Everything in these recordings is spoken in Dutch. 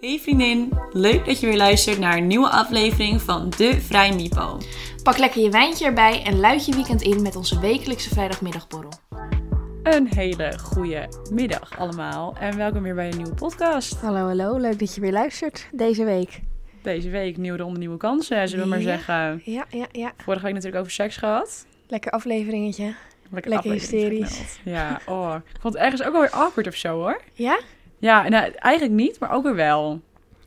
Hey vriendin, leuk dat je weer luistert naar een nieuwe aflevering van De Vrij Mipo. Pak lekker je wijntje erbij en luid je weekend in met onze wekelijkse vrijdagmiddagborrel. Een hele goede middag allemaal en welkom weer bij een nieuwe podcast. Hallo, hallo. Leuk dat je weer luistert deze week. Deze week nieuwe ronde, nieuwe kansen, zullen we maar Ja. zeggen. Ja, ja, ja. Vorige week natuurlijk over seks gehad. Lekker afleveringetje. Lekker, Lekker hysterisch. Ja, oh. Ik vond het ergens ook wel weer awkward of zo hoor. Ja? Ja, nou, eigenlijk niet, maar ook weer wel.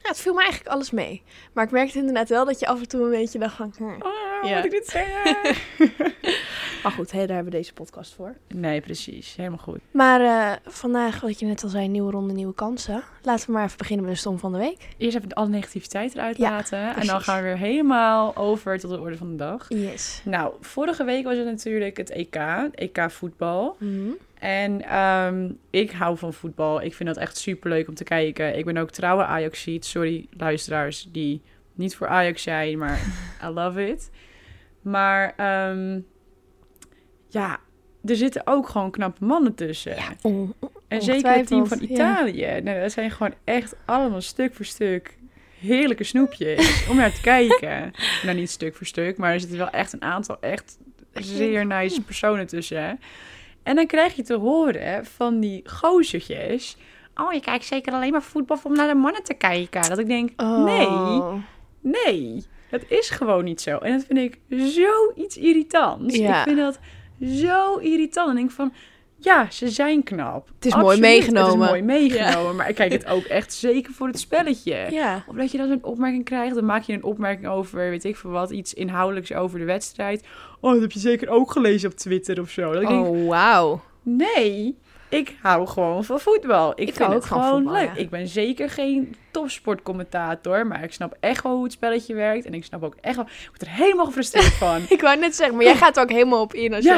Ja, het viel me eigenlijk alles mee. Maar ik merkte inderdaad wel dat je af en toe een beetje dacht van... hm. Oh, Ja. moet ik dit zeggen? Maar goed, hè, daar hebben we deze podcast voor. nee, precies. Helemaal goed. Maar eh, vandaag, wat je net al zei, nieuwe ronde, nieuwe kansen. Laten we maar even beginnen met de stom van de week. Eerst even alle negativiteit eruit Ja, laten. En dan gaan we weer helemaal over tot de orde van de dag. Yes. Nou, vorige week was het natuurlijk het EK, EK voetbal. Mhm. En ehm, ik hou van voetbal. Ik vind dat echt super leuk om te kijken. Ik ben ook trouwe Ajaxiet. Sorry, luisteraars die niet voor Ajax zijn, maar I love it. Maar ehm, ja, er zitten ook gewoon knappe mannen tussen. On- en zeker het team van ja. Italië. Nou, dat zijn gewoon echt allemaal stuk voor stuk heerlijke snoepjes om naar te kijken. nou, niet stuk voor stuk, maar er zitten wel echt een aantal echt zeer nice personen tussen. En dan krijg je te horen van die gozertjes... Oh, je kijkt zeker alleen maar voetbal om naar de mannen te kijken. Dat ik denk, nee, Oh. nee, dat is gewoon niet zo. En dat vind ik zoiets irritants. Ja. Ik vind dat zo irritant. En ik denk van, ja, ze zijn knap. Het is mooi Het meegenomen. is mooi meegenomen, maar ik kijk het ook echt zeker voor het spelletje. Ja. Of dat je dan zo'n opmerking krijgt, dan maak je een opmerking over, weet ik veel wat, iets inhoudelijks over de wedstrijd. Oh, dat heb je zeker ook gelezen op Twitter of zo. Dat Oh, wauw. nee, ik hou gewoon van voetbal. Ik, Ik vind het gewoon voetbal, leuk. ja. Ik ben zeker geen topsportcommentator, maar ik snap echt wel hoe het spelletje werkt. En ik snap ook echt wel, ik word er helemaal gefrustreerd van. Ik wou net zeggen, maar jij gaat er ook helemaal op in als Ja.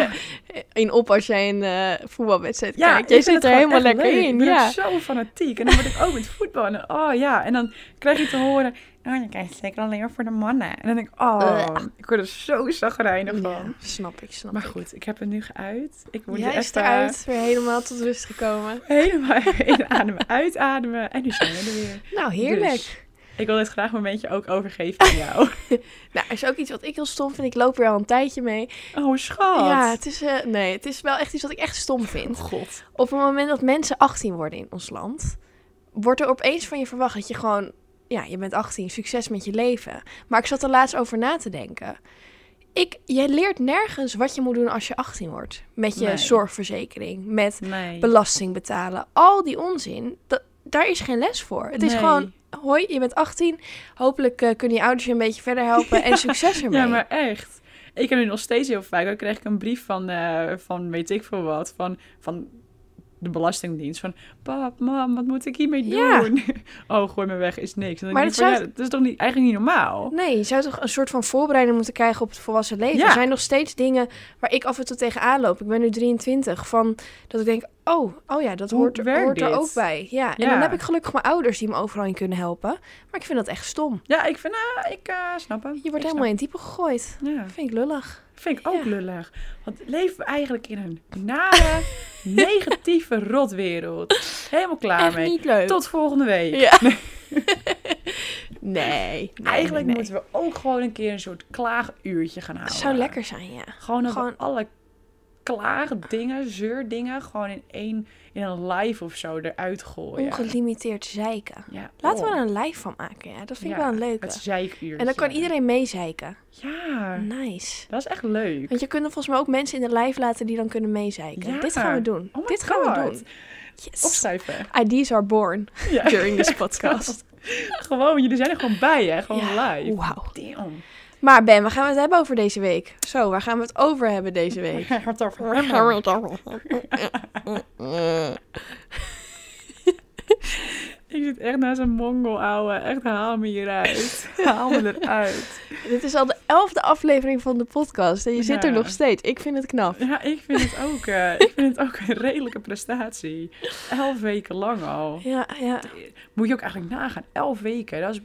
je in op als jij een eh, voetbalwedstrijd Ja, kijkt. Jij zit er helemaal lekker leuk. in. Ik ben Ja. zo fanatiek. En dan word ik ook met voetbal. En oh ja, en dan krijg je te horen... Oh, je kijkt zeker alleen maar voor de mannen. En dan denk ik, oh, ik word er zo zagrijnig van. Ja, snap ik, snap Maar goed, ik heb het nu geuit. Ik word Jij er is even eruit, weer helemaal tot rust gekomen. helemaal inademen, uitademen. En nu zijn we er weer. Nou, heerlijk. Dus, ik wil dit graag een momentje ook overgeven aan jou. Nou, er is ook iets wat ik heel stom vind. Ik loop er al een tijdje mee. Oh, schat. Ja, het is, eh, nee, het is wel echt iets wat ik echt stom Oh, vind. god. Op het moment dat mensen 18 worden in ons land, wordt er opeens van je verwacht dat je gewoon, ja, je bent 18, succes met je leven. Maar ik zat er laatst over na te denken. Ik, jij leert nergens wat je moet doen als je 18 wordt. Met je Nee. zorgverzekering, met Nee. belasting betalen. Al die onzin, dat, daar is geen les voor. Het is gewoon, hoi, je bent 18. Hopelijk eh, kunnen je ouders je een beetje verder helpen en succes ermee. Ja, maar echt. Ik heb nu nog steeds heel vaak. Dan krijg ik een brief van, eh, van weet ik veel wat. Van, van de Belastingdienst. Van, pap, mam, wat moet ik hiermee Ja. doen? Oh, gooi me weg, is niks. En dan Maar dat van, zou- ja, dat is toch niet, eigenlijk niet normaal? Nee, je zou toch een soort van voorbereiding moeten krijgen op het volwassen leven. Ja. Er zijn nog steeds dingen waar ik af en toe tegenaan loop. Ik ben nu 23. Van dat ik denk, oh, oh ja, dat hoort, er- hoort er ook bij. Ja, en dan heb ik gelukkig mijn ouders die me overal in kunnen helpen. Maar ik vind dat echt stom. Ja, ik vind, ah, ik eh, snap hem. Je wordt Ik helemaal in diepe gegooid. Dat vind ik lullig. Vind ik ook Ja. lullig. Want leven we eigenlijk in een nare, negatieve rotwereld. Helemaal klaar echt mee. niet leuk. Tot volgende week. Ja. nee, nee. Eigenlijk nee, moeten we ook gewoon een keer een soort klaaguurtje gaan houden. Het zou lekker zijn, ja. Gewoon dat Gewoon- alle klaagdingen, zeurdingen, gewoon in één, in een live of zo eruit gooien. Ongelimiteerd zeiken. Ja, Laten we oh, er een live van maken, ja. Dat vind ik wel een leuke. Het zeikuurtje. En dan kan iedereen meezeiken. Ja, Nice. dat is echt leuk. Want je kunt er volgens mij ook mensen in de live laten die dan kunnen meezeiken. Ja. Dit gaan we doen. Oh my Dit gaan we God. doen. Yes. Opschrijven. Ideas are born during this podcast. gewoon, jullie zijn er gewoon bij, hè? Gewoon live. Wauw. Damn. Maar Ben, waar gaan we het hebben over deze week? Zo, waar gaan we het over hebben deze week? Waar gaan we het over Ik zit echt naast een mongol, ouwe. Echt, haal me hieruit. haal me eruit. Dit is al de elfde aflevering van de podcast en je zit er nog steeds. Ik vind het knap. Ja, ik vind het ook, eh, ik vind het ook een redelijke prestatie. Elf weken lang al. Ja, ja. Moet je ook eigenlijk nagaan. Elf weken, dat is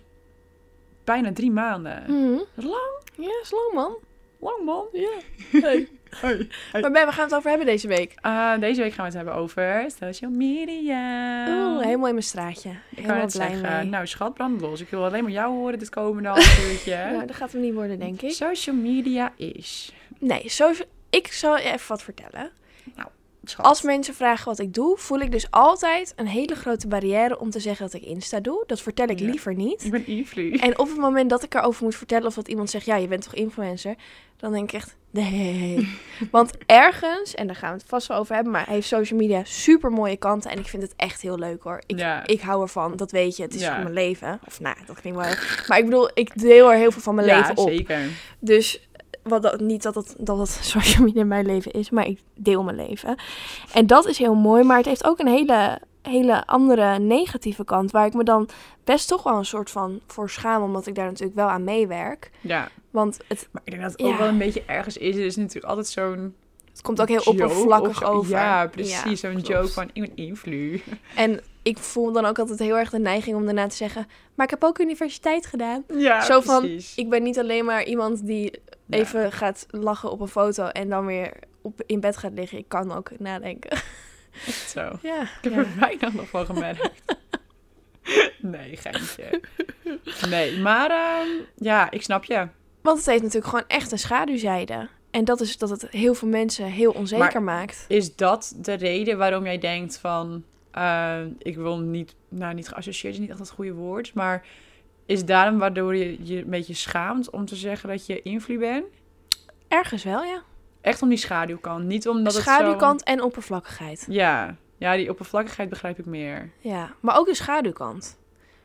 bijna drie maanden. Mhm. Dat is lang, Ja, is lang man. lang man. Ja. Hey. Hoi. Maar Ben, we gaan het over hebben deze week. Ah, deze week gaan we het hebben over social media. Oeh, helemaal in mijn straatje. Ik kan het blij zeggen. mee. Nou, schat, brand los. Ik wil alleen maar jou horen dit komende half uurtje. Nou, dat gaat hem niet worden, denk ik. Social media is... Nee, zo, ik zal je even wat vertellen. Schat. Als mensen vragen wat ik doe, voel ik dus altijd een hele grote barrière om te zeggen dat ik Insta doe. Dat vertel ik Ja. liever niet. Ik ben Invlu. En op het moment dat ik erover moet vertellen of dat iemand zegt, ja, je bent toch influencer? Dan denk ik echt, nee. Want ergens, en daar gaan we het vast wel over hebben, maar heeft social media super mooie kanten. En ik vind het echt heel leuk hoor. Ik, Ja. ik hou ervan, dat weet je. Het is Ja. voor mijn leven. Of nou, dat klinkt wel... Maar ik bedoel, ik deel er heel veel van mijn leven op. zeker. Dus wat dat, niet dat het, dat het social media mijn leven is, maar ik deel mijn leven. En dat is heel mooi, maar het heeft ook een hele, hele andere negatieve kant. Waar ik me dan best toch wel een soort van voor schaam, omdat ik daar natuurlijk wel aan meewerk. Ja. Want het, Maar ik denk dat het Ja. ook wel een beetje ergens is. Het is natuurlijk altijd zo'n... het komt ook heel oppervlakkig over. Ja, precies. Ja, zo'n joke van, ik ben Invlu. En ik voel dan ook altijd heel erg de neiging om daarna te zeggen, maar ik heb ook universiteit gedaan. Ja, Zo van, precies. Ik ben niet alleen maar iemand die Ja. even gaat lachen op een foto en dan weer op, in bed gaat liggen. Ik kan ook nadenken. Echt zo. Ja, Ik heb ja. er weinig nog van gemerkt. nee, geintje. Nee, maar ehm, ja, ik snap je. Want het heeft natuurlijk gewoon echt een schaduwzijde. En dat is dat het heel veel mensen heel onzeker maakt. Is dat de reden waarom jij denkt van... eh, ik wil niet... Nou, niet geassocieerd is niet echt het goede woord. Maar is daarom waardoor je je een beetje schaamt om te zeggen dat je invloed bent? Ergens wel, ja. Echt om die schaduwkant. Niet omdat het zo... Schaduwkant en oppervlakkigheid. Ja. ja, die oppervlakkigheid begrijp ik meer. Ja, maar ook de schaduwkant.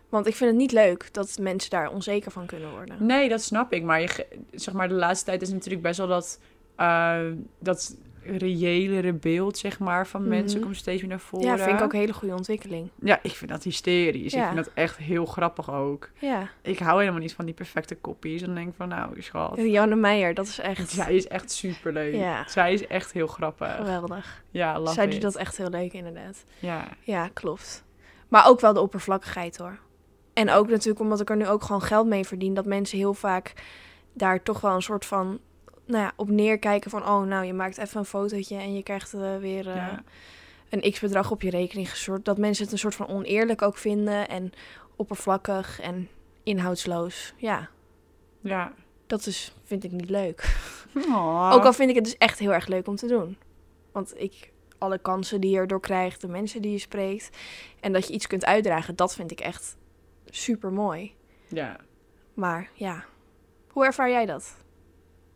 Want ik vind het niet leuk dat mensen daar onzeker van kunnen worden. Nee, dat snap ik. Maar, je, zeg maar de laatste tijd is natuurlijk best wel dat, eh, dat reëlere beeld zeg maar, van mensen komt steeds meer naar voren. Ja, vind ik ook een hele goede ontwikkeling. Ja, ik vind dat hysterisch. Ja. Ik vind dat echt heel grappig ook. Ja, Ik hou helemaal niet van die perfecte kopies. Dan denk ik van, nou, schat. Janne Meijer, dat is echt Zij is echt superleuk. Ja. Zij is echt heel grappig. geweldig. Ja, love Zij it. doet dat echt heel leuk, inderdaad. Ja. Ja, klopt. Maar ook wel de oppervlakkigheid hoor. En ook natuurlijk omdat ik er nu ook gewoon geld mee verdien, dat mensen heel vaak daar toch wel een soort van, nou ja, op neerkijken van, oh nou, je maakt even een fotootje en je krijgt eh, weer eh, Ja. een x-bedrag op je rekening gestort. Dat mensen het een soort van oneerlijk ook vinden en oppervlakkig en inhoudsloos. Ja, Ja. dat is, vind ik niet leuk. Ook al vind ik het dus echt heel erg leuk om te doen. Want ik, alle kansen die je erdoor krijgt, de mensen die je spreekt. En dat je iets kunt uitdragen, dat vind ik echt super mooi. Ja. Maar ja, hoe ervaar jij dat?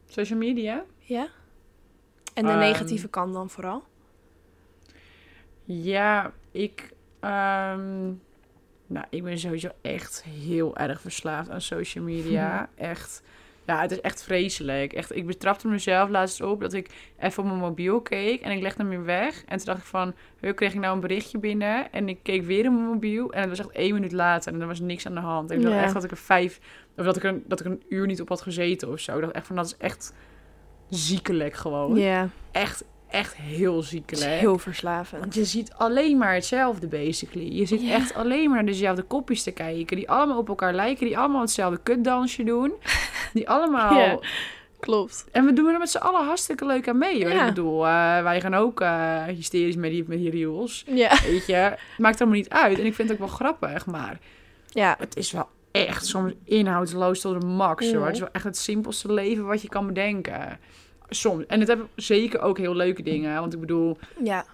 Social media? Ja? En de Ehm. negatieve kant dan vooral? Ja, ik. ehm, nou, ik ben sowieso echt heel erg verslaafd aan social media. Echt. Ja, het is echt vreselijk. Echt, ik betrapte mezelf laatst op dat ik even op mijn mobiel keek en ik legde hem weer weg. En toen dacht ik van, hoe kreeg ik nou een berichtje binnen? En ik keek weer op mijn mobiel en het was echt één minuut later en er was niks aan de hand. Ik dacht Ja. echt dat ik er vijf, of dat ik, er, dat ik een uur niet op had gezeten of zo. Ik dacht echt van, dat is echt ziekelijk gewoon. Ja, Echt, echt heel ziekelijk. heel verslavend. Want je ziet alleen maar hetzelfde, basically. Je zit Ja. echt alleen maar naar dezelfde kopjes te kijken. Die allemaal op elkaar lijken. Die allemaal hetzelfde kutdansje doen. Die allemaal... Klopt. En we doen er met z'n allen hartstikke leuk aan mee. Hoor. Ja. Ik bedoel, eh, wij gaan ook eh, hysterisch met die, met die reels. Ja. Weet je, maakt allemaal niet uit. En ik vind het ook wel grappig, maar Ja, het is wel echt soms inhoudsloos tot de max. Hoor. Het is wel echt het simpelste leven wat je kan bedenken. Soms. En het hebben zeker ook heel leuke dingen. Want ik bedoel, ja.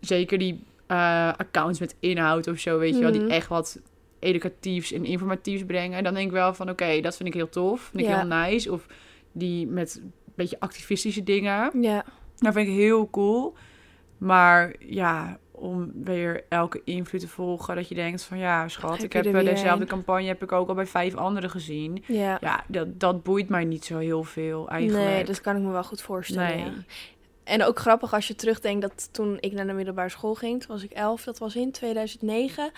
zeker die eh, accounts met inhoud of zo, weet je wel, die Mhm. echt wat educatiefs en informatiefs brengen. En dan denk ik wel van, oké, dat vind ik heel tof, vind ik Ja. heel nice. Of die met een beetje activistische dingen, Ja. dat vind ik heel cool. Maar ja, om weer elke invloed te volgen, dat je denkt van, ja, schat, Heb ik heb dezelfde campagne heb ik ook al bij vijf anderen gezien. Ja. Ja, dat, dat boeit mij niet zo heel veel eigenlijk. Nee, dat kan ik me wel goed voorstellen. Nee. ja. En ook grappig als je terugdenkt dat toen ik naar de middelbare school ging, toen was ik elf, dat was in 2009.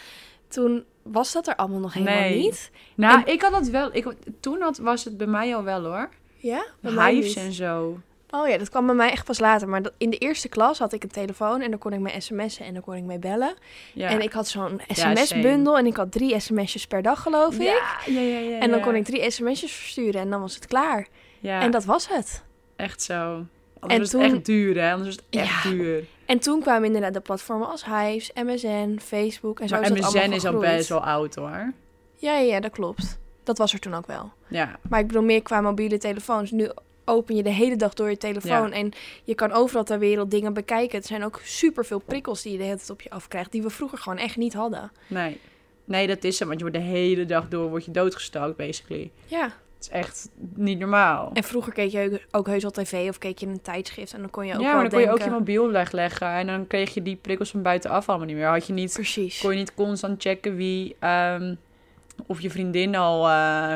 Toen was dat er allemaal nog helemaal Nee. niet. Nou, ik had dat wel, ik, toen had, was het bij mij al wel hoor. Ja? Bij Hives en zo. Oh ja, dat kwam bij mij echt pas later. Maar in de eerste klas had ik een telefoon en dan kon ik mee sms'en en dan kon ik mee bellen. Ja. En ik had zo'n sms-bundel en ik had drie sms'jes per dag geloof ik. Ja, ja, ja, ja, En dan kon ik drie sms'jes versturen en dan was het klaar. Ja, En dat was het. echt zo. Anders En is het echt duur, hè? Anders is het echt Ja. duur. En toen kwamen inderdaad de platformen als Hives, MSN, Facebook en zo Maar is MSN allemaal is al best wel oud, hoor. Ja, ja, ja, dat klopt. Dat was er toen ook wel. Ja, Maar ik bedoel meer qua mobiele telefoons. Nu open je de hele dag door je telefoon Ja. en je kan overal ter wereld dingen bekijken. Het zijn ook superveel prikkels die je de hele tijd op je afkrijgt, die we vroeger gewoon echt niet hadden. nee. Nee, dat is zo, want je wordt de hele dag door word je doodgestalkt, basically. Ja. Het is echt niet normaal. En vroeger keek je ook heus al tv of keek je een tijdschrift en dan kon je ook ja, maar dan kon je ook je mobiel wegleggen en dan kreeg je die prikkels van buitenaf allemaal niet meer. Had je niet, Precies. kon je niet constant checken wie, ehm, of je vriendin al eh,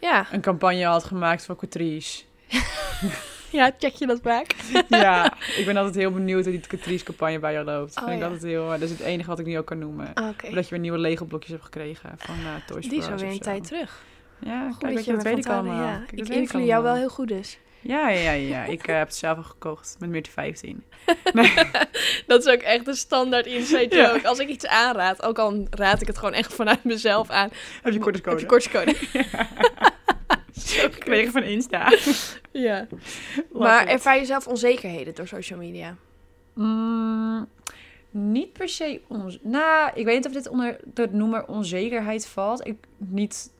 Ja. een campagne had gemaakt voor Catrice. ja, check je dat vaak? ja, ik ben altijd heel benieuwd hoe die Catrice-campagne bij jou loopt. Oh, Vind ik ja. altijd heel, dat is het enige wat ik nu ook kan noemen. Ah, Oké. Dat je weer nieuwe Lego-blokjes hebt gekregen van eh Toys Die is alweer een tijd terug. Ja, Goed kijk, dat je dat weet ik allemaal. Ja. Kijk, Ik invloed jou wel heel goed dus. Ja, ja, ja, ik eh, heb het zelf al gekocht met meer 15. Dat is ook echt een standaard inside Ja. joke. Als ik iets aanraad, ook al raad ik het gewoon echt vanuit mezelf aan. Heb je kortingscode? Heb je kortingscode? Gekregen van Insta. ja. Maar it. ervaar je zelf onzekerheden door social media? Mm, niet per se ons. Nou, ik weet niet of dit onder de noemer onzekerheid valt. Ik, niet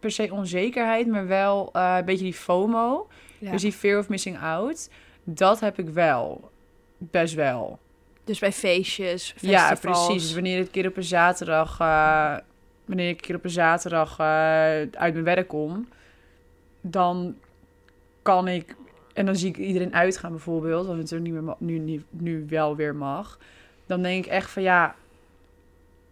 per se onzekerheid, maar wel eh, een beetje die FOMO. Ja. Dus die fear of missing out. Dat heb ik wel. Best wel. Dus bij feestjes, Ja, festivals. precies. Dus wanneer ik een keer op een zaterdag, eh, wanneer ik een keer op een zaterdag eh, uit mijn werk kom, dan kan ik en dan zie ik iedereen uitgaan bijvoorbeeld, wat natuurlijk niet meer nu, nu, nu wel weer mag. Dan denk ik echt van ja,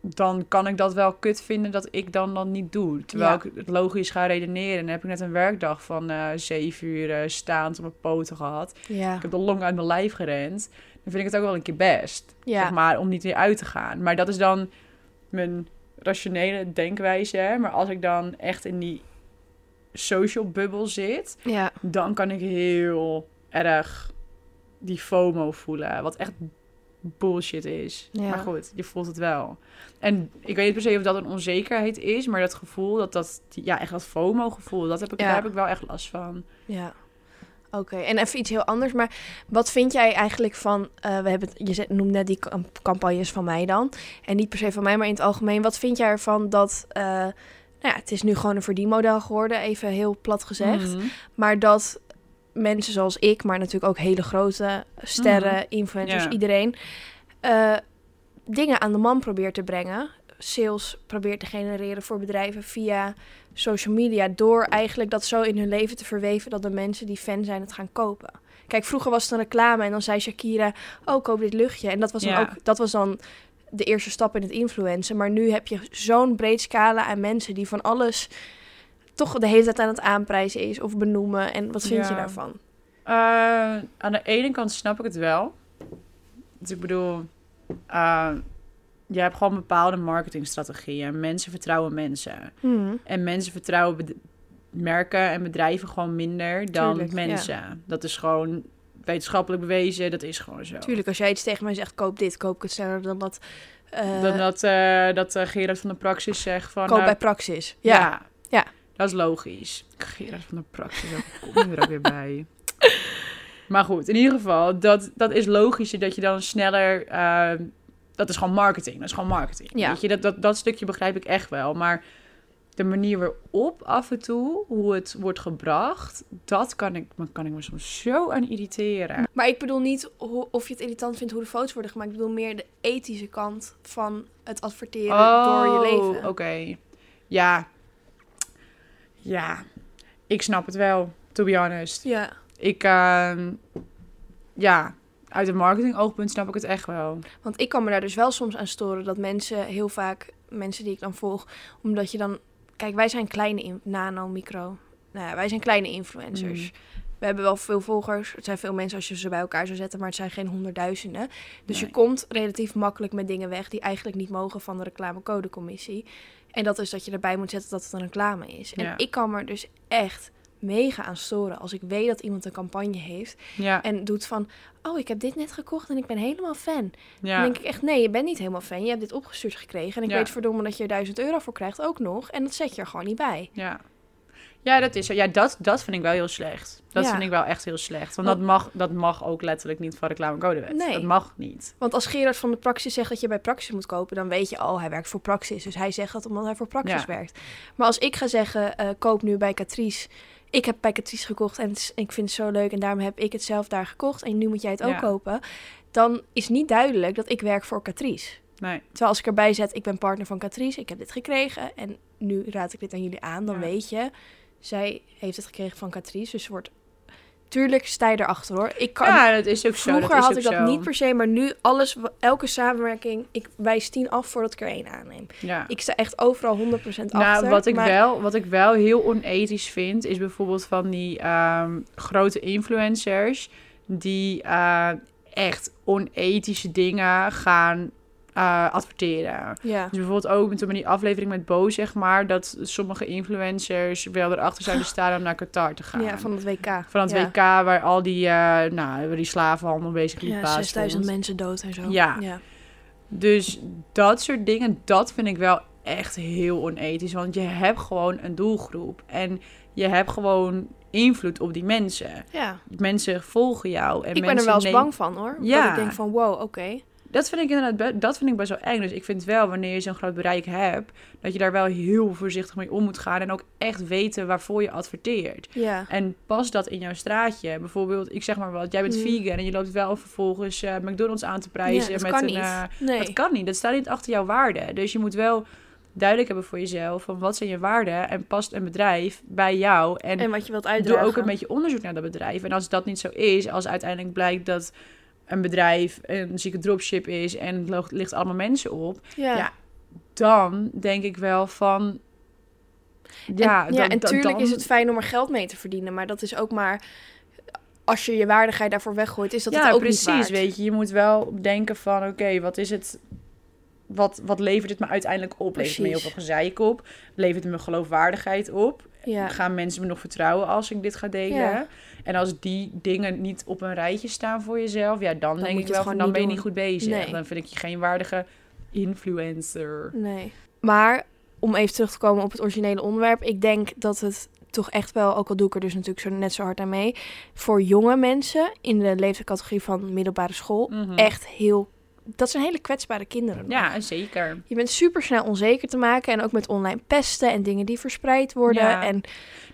dan kan ik dat wel kut vinden dat ik dan dan niet doe. Terwijl Ja. ik het logisch ga redeneren. En dan heb ik net een werkdag van eh zeven uur eh, staand op mijn poten gehad. Ja. Ik heb de long uit mijn lijf gerend. Dan vind ik het ook wel een keer best. Ja. Zeg maar, om niet weer uit te gaan. Maar dat is dan mijn rationele denkwijze. Hè? Maar als ik dan echt in die social bubble zit, Ja. dan kan ik heel erg die FOMO voelen. Wat echt bullshit is. Ja. Maar goed, je voelt het wel. En ik weet niet per se of dat een onzekerheid is, maar dat gevoel, dat dat, ja, echt dat FOMO-gevoel, dat heb ik, Ja. daar heb ik wel echt last van. Ja. Oké, en even iets heel anders. Maar wat vind jij eigenlijk van... eh, we hebben het, je zet- noemt net die cam- campagnes van mij dan. En niet per se van mij, maar in het algemeen. Wat vind jij ervan dat... eh, nou ja, het is nu gewoon een verdienmodel geworden, even heel plat gezegd. Mhm. Maar dat mensen zoals ik, maar natuurlijk ook hele grote sterren, influencers, Mhm. Ja. iedereen... eh, dingen aan de man probeert te brengen. Sales probeert te genereren voor bedrijven via social media. Door eigenlijk dat zo in hun leven te verweven dat de mensen die fan zijn het gaan kopen. Kijk, vroeger was het een reclame en dan zei Shakira: Oh, koop dit luchtje. En dat was dan ook dat was dan de eerste stap in het influencen. Maar nu heb je zo'n breed scala aan mensen die van alles toch de hele tijd aan het aanprijzen is of benoemen. En wat vind je daarvan? Eh, aan de ene kant snap ik het wel. Dus ik bedoel, eh, je hebt gewoon bepaalde marketingstrategieën. Mensen vertrouwen mensen. Hmm. En mensen vertrouwen merken en bedrijven gewoon minder dan Tuurlijk, mensen. Dat is gewoon wetenschappelijk bewezen, dat is gewoon zo. Tuurlijk, als jij iets tegen mij zegt, koop dit, koop ik het sneller dan dat. eh, Dan dat, eh, dat eh, Gerard van de Praxis zegt van... koop nou, bij Praxis. Ja. ja. Ja. Dat is logisch. Gerard van de Praxis, kom je er ook weer bij. Maar goed, in ieder geval, dat, dat is logischer dat je dan sneller... dat is gewoon marketing. Dat is gewoon marketing. Ja. Weet je, dat, dat, dat stukje begrijp ik echt wel. Maar de manier waarop af en toe, hoe het wordt gebracht... dat kan ik, kan ik me soms zo aan irriteren. Maar ik bedoel niet of je het irritant vindt hoe de foto's worden gemaakt. Ik bedoel meer de ethische kant van het adverteren door je leven. Oh, oké. Ja. Ja. Ik snap het wel, to be honest. Ja. Ik, ehm, ja, uit een marketing oogpunt snap ik het echt wel. Want ik kan me daar dus wel soms aan storen dat mensen heel vaak, mensen die ik dan volg, omdat je dan, kijk, wij zijn kleine in, nano, micro, nou ja, wij zijn kleine influencers. Mm. We hebben wel veel volgers. Het zijn veel mensen als je ze bij elkaar zou zetten, maar het zijn geen honderdduizenden. Dus je komt relatief makkelijk met dingen weg die eigenlijk niet mogen van de reclamecodecommissie. En dat is dat je erbij moet zetten dat het een reclame is. En ik kan me dus echt mega aan storen als ik weet dat iemand een campagne heeft Ja, en doet van, oh, ik heb dit net gekocht en ik ben helemaal fan. ja. Dan denk ik echt, nee, je bent niet helemaal fan. Je hebt dit opgestuurd gekregen. En ik Ja. weet verdomme dat je er 1000 euro voor krijgt ook nog. En dat zet je er gewoon niet bij. Ja. Ja, dat is zo. Ja, dat, dat vind ik wel heel slecht. Dat Ja. vind ik wel echt heel slecht. Want Want- dat mag, dat mag ook letterlijk niet van reclamecodewet. Nee. Dat mag niet. Want als Gerard van de Praxis zegt dat je bij Praxis moet kopen, dan weet je, oh, hij werkt voor Praxis. Dus hij zegt dat omdat hij voor Praxis Ja. werkt. Maar als ik ga zeggen, eh, koop nu bij Catrice. Ik heb bij Catrice gekocht en is- ik vind het zo leuk en daarom heb ik het zelf daar gekocht. En nu moet jij het ook Ja. kopen. Dan is niet duidelijk dat ik werk voor Catrice. Nee. Terwijl als ik erbij zet, ik ben partner van Catrice, ik heb dit gekregen en nu raad ik dit aan jullie aan, dan Ja. weet je, zij heeft het gekregen van Catrice, dus ze wordt... Tuurlijk sta je erachter hoor. Ik kan, Ja, dat is ook zo. Vroeger had ik dat zo. niet per se, maar nu alles, elke samenwerking, ik wijs tien af voordat ik er één aanneem. Ja. Ik sta echt overal 100% achter. Nou, wat ik, maar- wel, wat ik wel heel onethisch vind, is bijvoorbeeld van die ehm, grote influencers die eh, echt onethische dingen gaan eh, adverteren. Ja. Dus bijvoorbeeld ook met die aflevering met Bo, zeg maar, dat sommige influencers wel erachter zouden staan om naar Qatar te gaan. ja, van het WK. Van het ja. WK, waar al die, eh, nou, die slavenhandel bezig Ja, plaatsvond. 6000 mensen dood en zo. Ja. ja. Dus dat soort dingen, dat vind ik wel echt heel onethisch. Want je hebt gewoon een doelgroep. En je hebt gewoon invloed op die mensen. Ja. Mensen volgen jou. En Ik ben er wel eens nemen- bang van hoor. Ja. Dat ik denk van wow, oké. Dat vind ik inderdaad dat vind ik best wel eng. Dus ik vind wel, wanneer je zo'n groot bereik hebt... dat je daar wel heel voorzichtig mee om moet gaan. En ook echt weten waarvoor je adverteert. Ja. En pas dat in jouw straatje. Bijvoorbeeld, ik zeg maar wat, jij bent Mm. vegan... en je loopt wel vervolgens eh, McDonald's aan te prijzen... ja, dat met kan een, niet. eh, nee. Dat kan niet. Dat staat niet achter jouw waarden. Dus je moet wel duidelijk hebben voor jezelf van wat zijn je waarden en past een bedrijf bij jou. En, en wat je wilt doe uitdragen. ook een beetje onderzoek naar dat bedrijf. En als dat niet zo is, als uiteindelijk blijkt dat een bedrijf een zieke dropship is en het ligt allemaal mensen op, Ja. Ja, dan denk ik wel van. Ja, en, ja, dan- en tuurlijk dan- is het fijn om er geld mee te verdienen. Maar dat is ook maar... Als je je waardigheid daarvoor weggooit, is dat ja, het ook precies. niet waard. Weet je, je moet wel denken van, oké, wat is het? Wat, wat levert het me uiteindelijk op? Levert het me heel veel gezeik op? Levert het me geloofwaardigheid op? Ja. Gaan mensen me nog vertrouwen als ik dit ga delen? Ja. En als die dingen niet op een rijtje staan voor jezelf, ja, dan, denk je ik wel van dan ben je niet goed bezig. Nee. Dan vind ik je geen waardige influencer. Nee. Maar om even terug te komen op het originele onderwerp. Ik denk dat het toch echt wel, ook al doe ik er dus natuurlijk zo, net zo hard aan mee, voor jonge mensen in de leeftijdscategorie van middelbare school Mhm. echt heel. Dat zijn hele kwetsbare kinderen. nog. Ja, zeker. Je bent super snel onzeker te maken en ook met online pesten en dingen die verspreid worden. Ja. En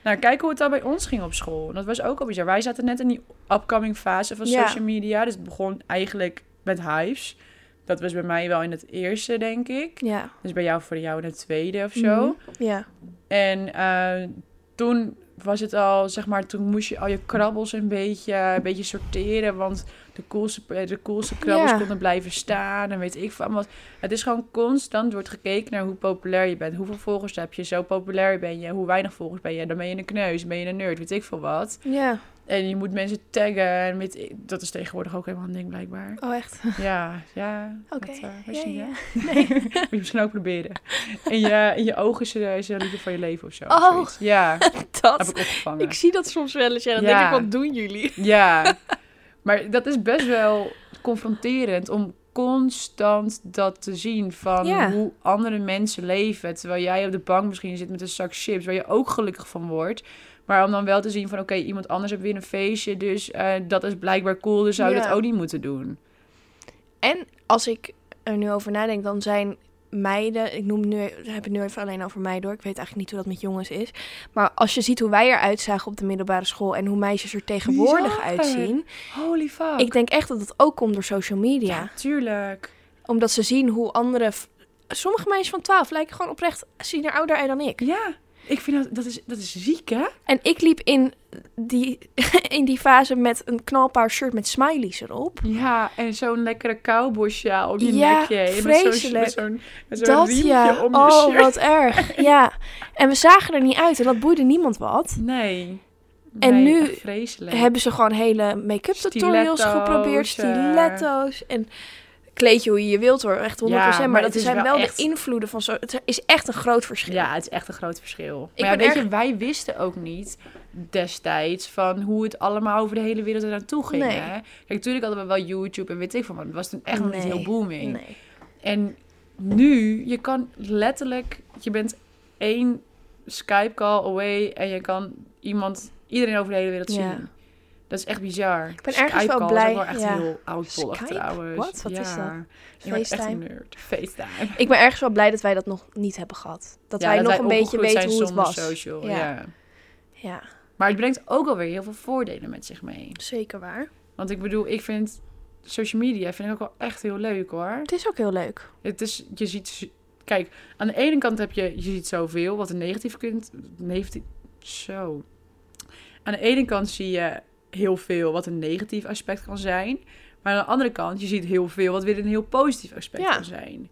Nou, kijk hoe het dan bij ons ging op school. Dat was ook al bizar. Wij zaten net in die upcoming fase van Ja. social media. Dus het begon eigenlijk met hives. Dat was bij mij wel in het eerste, denk ik. ja, Dus bij jou voor jou in het tweede of zo. Mhm. ja, En eh, toen was het al, zeg maar, toen moest je al je krabbels een beetje, een beetje sorteren. Want de coolste, de krabbels Ja. konden blijven staan en weet ik van wat. Het is gewoon constant wordt gekeken naar hoe populair je bent. Hoeveel volgers heb je, zo populair ben je, hoe weinig volgers ben je. Dan ben je een kneus, ben je een nerd, weet ik veel wat. ja. En je moet mensen taggen en ik, dat is tegenwoordig ook helemaal een ding blijkbaar. Oh, echt? Ja, ja. Oké. eh, Ja, je niet, ja. hè? Moet je misschien ook proberen. In je, in je ogen is, er- is er een van je leven of zo. Oh. Ja, heb Dat. ik opgevangen. Ik zie dat soms wel eens. Ja, dan denk ik, wat doen jullie? Ja, maar dat is best wel confronterend om constant dat te zien van Ja. hoe andere mensen leven. Terwijl jij op de bank misschien zit met een zak chips waar je ook gelukkig van wordt. Maar om dan wel te zien van oké, iemand anders heeft weer een feestje. Dus eh, dat is blijkbaar cool, dus zou je Ja. dat ook niet moeten doen. En als ik er nu over nadenk, dan zijn meiden, ik noem nu, heb het nu even alleen over meiden hoor, ik weet eigenlijk niet hoe dat met jongens is. Maar als je ziet hoe wij eruit zagen op de middelbare school en hoe meisjes er tegenwoordig Bizar. uitzien, Holy fuck. ik denk echt dat het ook komt door social media. ja, tuurlijk. Omdat ze zien hoe andere, sommige meisjes van 12 lijken gewoon oprecht, zien er ouder uit dan ik. Ja, ik vind dat, dat, is, dat is ziek hè? En ik liep in die, in die fase met een knalpaar shirt met smileys erop. Ja, en zo'n lekkere cowboysjaal op je Ja, nekje. En vreselijk. Met zo'n, met zo'n Dat riempje ja, om je oh shirt. wat erg. Ja, en we zagen er niet uit en dat boeide niemand wat. Nee. En nu. Hebben ze gewoon hele make-up tutorials Stiletto's, geprobeerd, stiletto's en kleed je hoe je je wilt hoor, echt 100%. Ja, maar, maar dat zijn wel wel, echt- de invloeden van zo. Het is echt een groot verschil. Ja, het is echt een groot verschil. Ik maar ja, weet erg- je, wij wisten ook niet destijds van hoe het allemaal over de hele wereld er naartoe ging. Nee. Hè? Kijk, natuurlijk hadden we wel YouTube en weet ik van, maar het was toen echt nog niet heel booming. Nee. En nu, je kan letterlijk, je bent één Skype call away en je kan iemand, iedereen over de hele wereld Ja. Dat is echt bizar. Ik ben ergens wel blij- echt ja. heel Skype? trouwens. Wat? Wat ja. is dat? Echt FaceTime? een nerd. FaceTime. Ik ben ergens wel blij dat wij dat nog niet hebben gehad. Dat Ja, wij nog een beetje weten zijn hoe het was. social, Ja. ja. Maar het brengt ook alweer heel veel voordelen met zich mee. zeker waar. Want ik bedoel, ik vind social media vind ik ook wel echt heel leuk hoor. Het is ook heel leuk. Het is, je ziet, kijk, aan de ene kant heb je, je ziet zoveel wat een negatief kunt, negatief, zo. Aan de ene kant zie je heel veel wat een negatief aspect kan zijn. Maar aan de andere kant, je ziet heel veel wat weer een heel positief aspect Ja. kan zijn.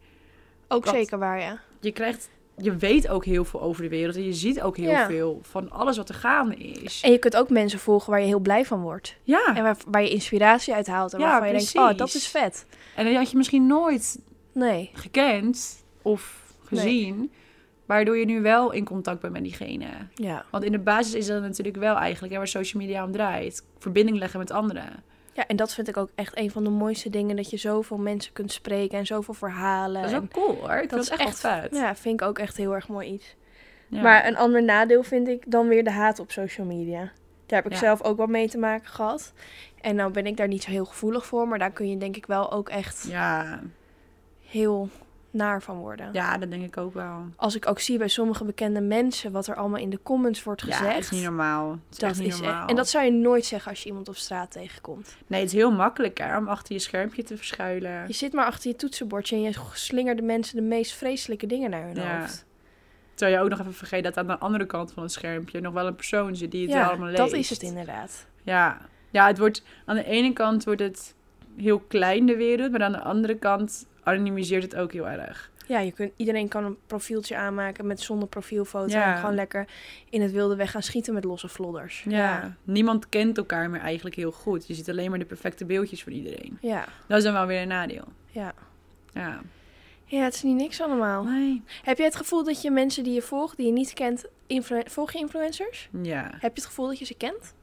Ook zeker waar, ja. Je krijgt, je weet ook heel veel over de wereld en je ziet ook heel Ja. veel van alles wat er gaande is. En je kunt ook mensen volgen waar je heel blij van wordt. Ja, En waar, waar je inspiratie uit haalt. En Ja, waarvan je denkt, oh, dat is vet. en die had je misschien nooit Nee. gekend of gezien. Waardoor je nu wel in contact bent met diegene. Ja. Want in de basis is dat natuurlijk wel eigenlijk hè, waar social media om draait. Verbinding leggen met anderen. ja, en dat vind ik ook echt een van de mooiste dingen. Dat je zoveel mensen kunt spreken en zoveel verhalen. Dat is ook cool hoor. Ik dat is echt, vet. Ja, vind ik ook echt heel erg mooi iets. Ja. Maar een ander nadeel vind ik dan weer de haat op social media. Daar heb ik Ja. zelf ook wel mee te maken gehad. En nou ben ik daar niet zo heel gevoelig voor. Maar daar kun je denk ik wel ook echt ja. heel naar van worden. ja, dat denk ik ook wel. Als ik ook zie bij sommige bekende mensen wat er allemaal in de comments wordt Ja, gezegd. dat is niet normaal. Het is dat niet is normaal. echt- en dat zou je nooit zeggen als je iemand op straat tegenkomt. Nee, het is heel makkelijk hè, om achter je schermpje te verschuilen. Je zit maar achter je toetsenbordje en je slingert de mensen de meest vreselijke dingen naar hun Ja. hoofd. Terwijl je ook nog even vergeet dat aan de andere kant van het schermpje nog wel een persoon zit die het Ja, allemaal leest. dat is het inderdaad. Ja. ja, het wordt aan de ene kant wordt het heel klein de wereld, maar aan de andere kant anonimiseert het ook heel erg. Ja, je kunt, iedereen kan een profieltje aanmaken met zonder profielfoto. Ja. En gewoon lekker in het wilde weg gaan schieten met losse vlodders. Ja. Niemand kent elkaar meer eigenlijk heel goed. Je ziet alleen maar de perfecte beeldjes van iedereen. Ja, Dat is dan wel weer een nadeel. ja. Ja. Ja, het is niet niks allemaal. Nee. Heb jij het gevoel dat je mensen die je volgt, die je niet kent, volg je influencers? Ja. Heb je het gevoel dat je ze kent?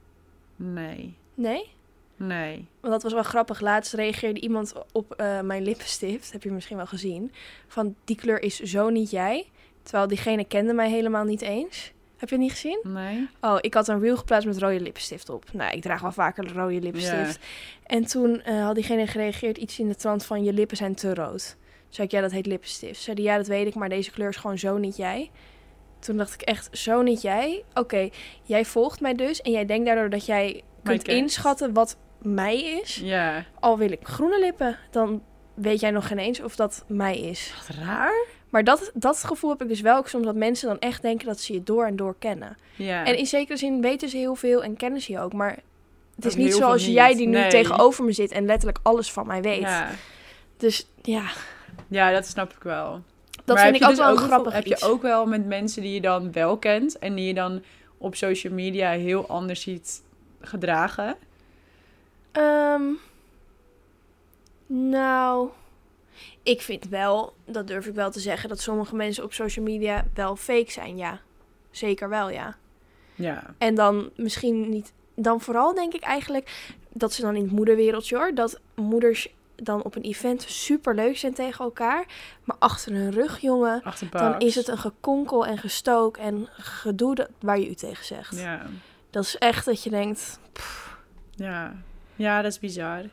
Nee. Nee? Nee. Want dat was wel grappig. Laatst reageerde iemand op eh, mijn lippenstift. Heb je misschien wel gezien. Van die kleur is zo niet jij. Terwijl diegene kende mij helemaal niet eens. Heb je het niet gezien? Nee. Oh, ik had een reel geplaatst met rode lippenstift op. Nou, ik draag wel vaker rode lippenstift. En toen eh, had diegene gereageerd iets in de trant van je lippen zijn te rood. Toen zei ik, ja, dat heet lippenstift. Zei die, ja, dat weet ik, maar deze kleur is gewoon zo niet jij. Toen dacht ik echt, zo niet jij? Oké, jij volgt mij dus en jij denkt daardoor dat jij kunt inschatten wat mij is. Ja. Al wil ik groene lippen, dan weet jij nog geen eens of dat mij is. Wat raar. Maar dat, dat gevoel heb ik dus wel ook soms dat mensen dan echt denken dat ze je door en door kennen. Ja. En in zekere zin weten ze heel veel en kennen ze je ook, maar het is Ook niet zoals niet. jij die nu Nee. tegenover me zit en letterlijk alles van mij weet. ja. Dus ja, ja, dat snap ik wel. dat Maar vind ik ook dus wel grappig Heb iets. je ook wel met mensen die je dan wel kent en die je dan op social media heel anders ziet gedragen? Ehm, nou, ik vind wel, dat durf ik wel te zeggen, dat sommige mensen op social media wel fake zijn, ja. Zeker wel, ja. Ja. En dan misschien niet, dan vooral denk ik eigenlijk dat ze dan in het moederwereldje hoor, dat moeders dan op een event super leuk zijn tegen elkaar, maar achter hun rug, jongen, dan is het een gekonkel en gestook en gedoe dat, waar je u tegen zegt. Ja. Dat is echt dat je denkt, Ja. Ja, dat is bizar.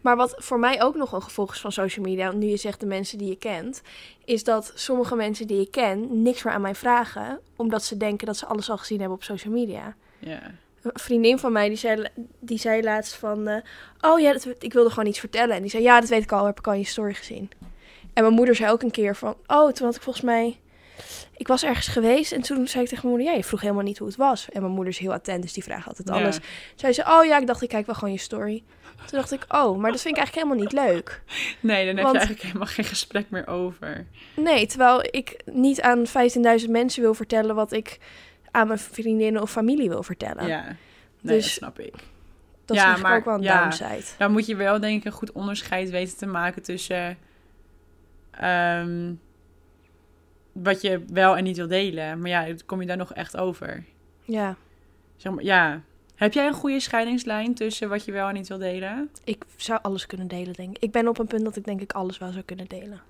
Maar wat voor mij ook nog een gevolg is van social media, nu je zegt de mensen die je kent, is dat sommige mensen die je ken niks meer aan mij vragen, omdat ze denken dat ze alles al gezien hebben op social media. Ja. Een vriendin van mij die zei, die zei laatst van, eh, oh ja, dat, ik wilde gewoon iets vertellen. En die zei, ja, dat weet ik al, heb ik al in je story gezien. En mijn moeder zei ook een keer van, oh, toen had ik volgens mij, ik was ergens geweest en toen zei ik tegen mijn moeder, ja, je vroeg helemaal niet hoe het was. En mijn moeder is heel attent, dus die vraagt altijd alles. Ja. Zei ze, oh ja, ik dacht, ik kijk wel gewoon je story. Toen dacht ik, oh, maar dat vind ik eigenlijk helemaal niet leuk. Nee, dan heb Want- je eigenlijk helemaal geen gesprek meer over. Nee, terwijl ik niet aan 15.000 mensen wil vertellen wat ik aan mijn vriendinnen of familie wil vertellen. Ja. Nee, Dus- dat snap ik. Dat Ja, is maar- ook wel een ja. downside. Dan moet je wel denk ik een goed onderscheid weten te maken tussen ehm, wat je wel en niet wil delen. Maar ja, kom je daar nog echt over? Ja, Zeg maar, ja. Heb jij een goede scheidingslijn tussen wat je wel en niet wil delen? ik zou alles kunnen delen, denk ik. Ik ben op een punt dat ik denk ik alles wel zou kunnen delen.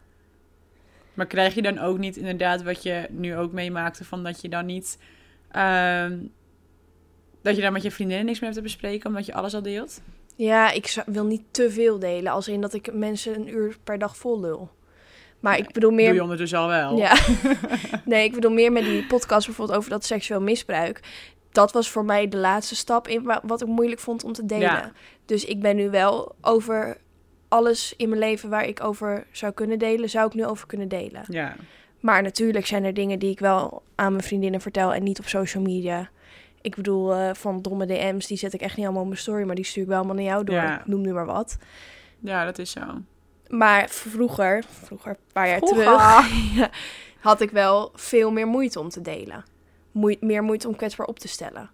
Maar krijg je dan ook niet inderdaad wat je nu ook meemaakte, van dat je dan niet. ehm, dat je dan met je vriendinnen niks meer hebt te bespreken, omdat je alles al deelt? Ja, ik zou- wil niet te veel delen. Als in dat ik mensen een uur per dag vol lul. Maar ik bedoel meer... Doe je ondertussen al wel. Ja. nee, ik bedoel meer met die podcast bijvoorbeeld over dat seksueel misbruik. Dat was voor mij de laatste stap in wa- wat ik moeilijk vond om te delen. Ja. Dus ik ben nu wel over alles in mijn leven waar ik over zou kunnen delen, zou ik nu over kunnen delen. Ja. Maar natuurlijk zijn er dingen die ik wel aan mijn vriendinnen vertel en niet op social media. Ik bedoel, eh, van domme DM's, die zet ik echt niet allemaal op mijn story, maar die stuur ik wel allemaal naar jou door. Ja. Noem nu maar wat. ja, dat is zo. Maar vroeger, vroeger, een paar jaar Vroeger. terug, ja, had ik wel veel meer moeite om te delen. Moe- meer moeite om kwetsbaar op te stellen.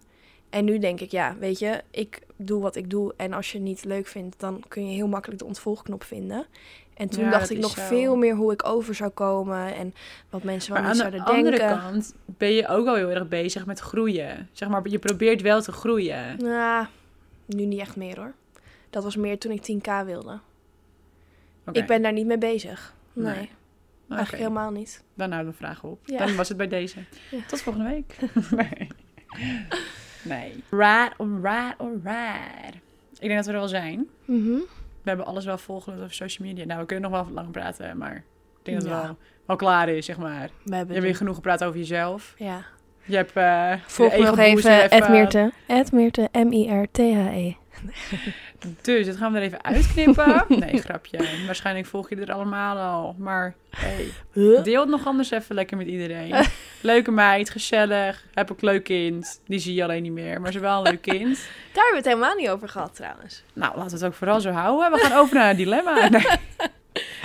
En nu denk ik, ja, weet je, ik doe wat ik doe. En als je het niet leuk vindt, dan kun je heel makkelijk de ontvolgknop vinden. En toen Ja, dacht ik nog zo. veel meer hoe ik over zou komen. En wat mensen wel Maar niet aan de zouden andere denken. kant ben je ook wel heel erg bezig met groeien. Zeg maar, je probeert wel te groeien. Nou, nu niet echt meer hoor. Dat was meer toen ik 10k wilde. Ik ben daar niet mee bezig. Nee, Nee. Eigenlijk helemaal niet. Dan houden we vragen op. Ja. Dan was het bij deze. Ja. Tot volgende week. nee. nee. Right, alright, alright. Ik denk dat we er wel zijn. Mhm. We hebben alles wel volgend over social media. Nou, we kunnen nog wel lang praten, maar ik denk dat het Ja. wel, wel klaar is, zeg maar. We Je hebben hebt weer genoeg gepraat over jezelf. Ja. Je hebt eh Volg nog even, Ed Meerte. Ed Meerte, M-I-R-T-H-E. Dus, dat gaan we er even uitknippen. nee, grapje. Waarschijnlijk volg je er allemaal al. Maar hey, deel het nog anders even lekker met iedereen. Leuke meid, gezellig. Heb ook leuk kind. Die zie je alleen niet meer, maar ze wel een leuk kind. Daar hebben we het helemaal niet over gehad trouwens. Nou, laten we het ook vooral zo houden. We gaan over naar een dilemma. Nee,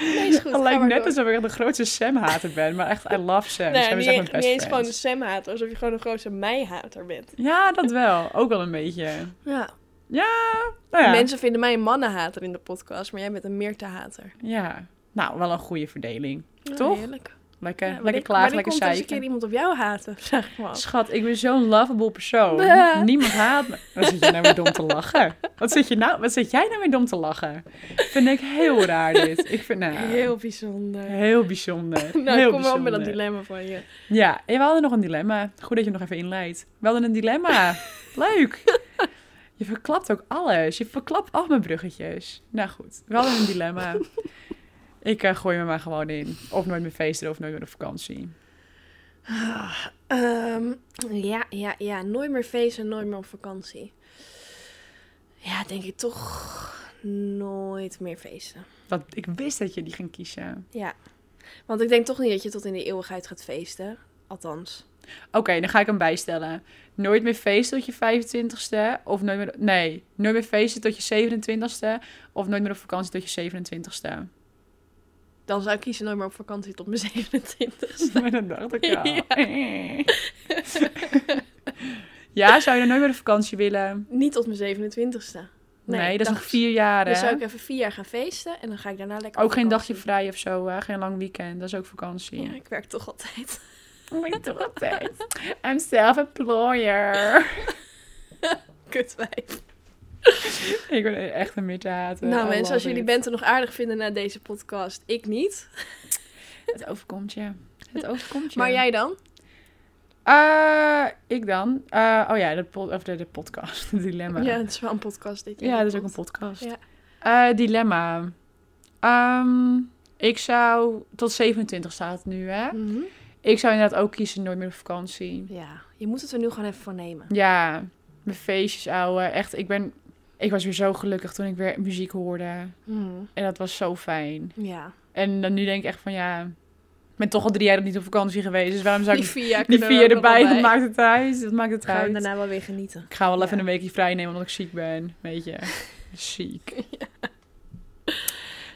Nee, is goed. het lijkt net alsof ik de grootste Sam-hater ben. Maar echt, I love Sam. Nee, Sam niet, is echt mijn best niet eens gewoon de Sam-hater, alsof je gewoon een grootste mij-hater bent. Ja, dat wel. Ook wel een beetje. Ja. Nou ja. Mensen vinden mij een mannenhater in de podcast, maar jij bent een Meerte-hater. ja. Nou, wel een goede verdeling. Ja, Toch? Heerlijk. Lekker, Ja, lekker wanneer lekker komt eens een keer iemand op jou haten, zeg ik maar. Schat, ik ben zo'n lovable persoon. Niemand haat me. Wat zit je nou weer dom te lachen? Wat zit, je nou, wat zit jij nou weer dom te lachen? Vind ik heel raar dit. Ik vind nou, Heel bijzonder. heel bijzonder. Nou, heel kom wel met dat dilemma van je. Ja, en we hadden nog een dilemma. Goed dat je hem nog even inleidt. We hadden een dilemma. Leuk. Je verklapt ook alles. Je verklapt al mijn bruggetjes. Nou goed, we hadden een dilemma. Ik eh, gooi me maar gewoon in. Of nooit meer feesten of nooit meer op vakantie. Ehm, ja, ja, ja. Nooit meer feesten, nooit meer op vakantie. Ja, denk ik toch nooit meer feesten. Dat, ik wist dat je die ging kiezen. Ja. Want ik denk toch niet dat je tot in de eeuwigheid gaat feesten. Althans. Oké, dan ga ik hem bijstellen. Nooit meer feesten tot je 25ste. Of nooit meer... Nee, nooit meer feesten tot je 27ste. Of nooit meer op vakantie tot je 27ste. Dan zou ik kiezen nooit meer op vakantie tot mijn 27 Maar dat dacht ik al. Ja. ja, zou je dan nooit meer op vakantie willen? Niet tot mijn 27ste. Nee, dat is nog vier jaar, Dan hè? zou ik even vier jaar gaan feesten en dan ga ik daarna lekker Ook geen dagje vrij of zo, hè? Geen lang weekend. Dat is ook vakantie. Ja, ik werk toch altijd. Ik doe altijd. I'm self-employer. Kutwijf. ik ben echt een middenhater. Nou I mensen, als jullie. Bente nog aardig vinden na deze podcast, ik niet. Het overkomt je. Het overkomt je. Maar jij dan? Eh, ik dan. Eh, oh ja, de, of de, de podcast. Dilemma. Ja, het is wel een podcast dit. Ja, dat is ook een podcast. Ja. Eh, dilemma. Ehm, ik zou... Tot 27 staat het nu, hè? Mhm. Ik zou inderdaad ook kiezen nooit meer op vakantie. Ja, je moet het er nu gewoon even voor nemen. Ja, mijn feestjes, ouwe. Echt, ik ben... Ik was weer zo gelukkig toen ik weer muziek hoorde. Mhm. En dat was zo fijn. Ja. En dan nu denk ik echt van, ja... Ik ben toch al drie jaar niet op vakantie geweest. Dus waarom zou Die ik vier die vier we erbij... wel bij. maakt het uit? Dat maakt het Gaan we uit. daarna wel weer genieten. Ik ga wel even Ja. een weekje vrij nemen omdat ik ziek ben. Weet je. Ziek.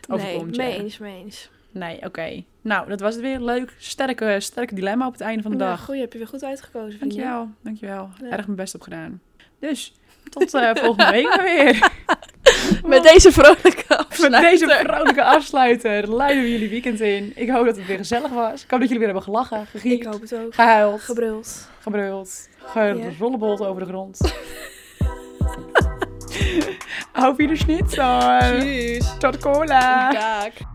Nee, overkomt je. mee eens, mee eens. Nee, oké. Nou, dat was het weer. Leuk. Sterke, sterke dilemma op het einde van de Ja, dag. goeie, heb je weer goed uitgekozen. Dankjewel. Dankjewel. Ja. Erg mijn best op gedaan. Dus, tot eh, volgende week weer. Met deze vrolijke Met afsluiter. deze vrolijke afsluiter leiden we jullie weekend in. Ik hoop dat het weer gezellig was. Ik hoop dat jullie weer hebben gelachen, Ik gegiet, hoop het ook. gehuild, Gebruld. gebruld, gerollebold over de grond. Auf Wiederschnitzel. Tschüss. Tot cola. Dag.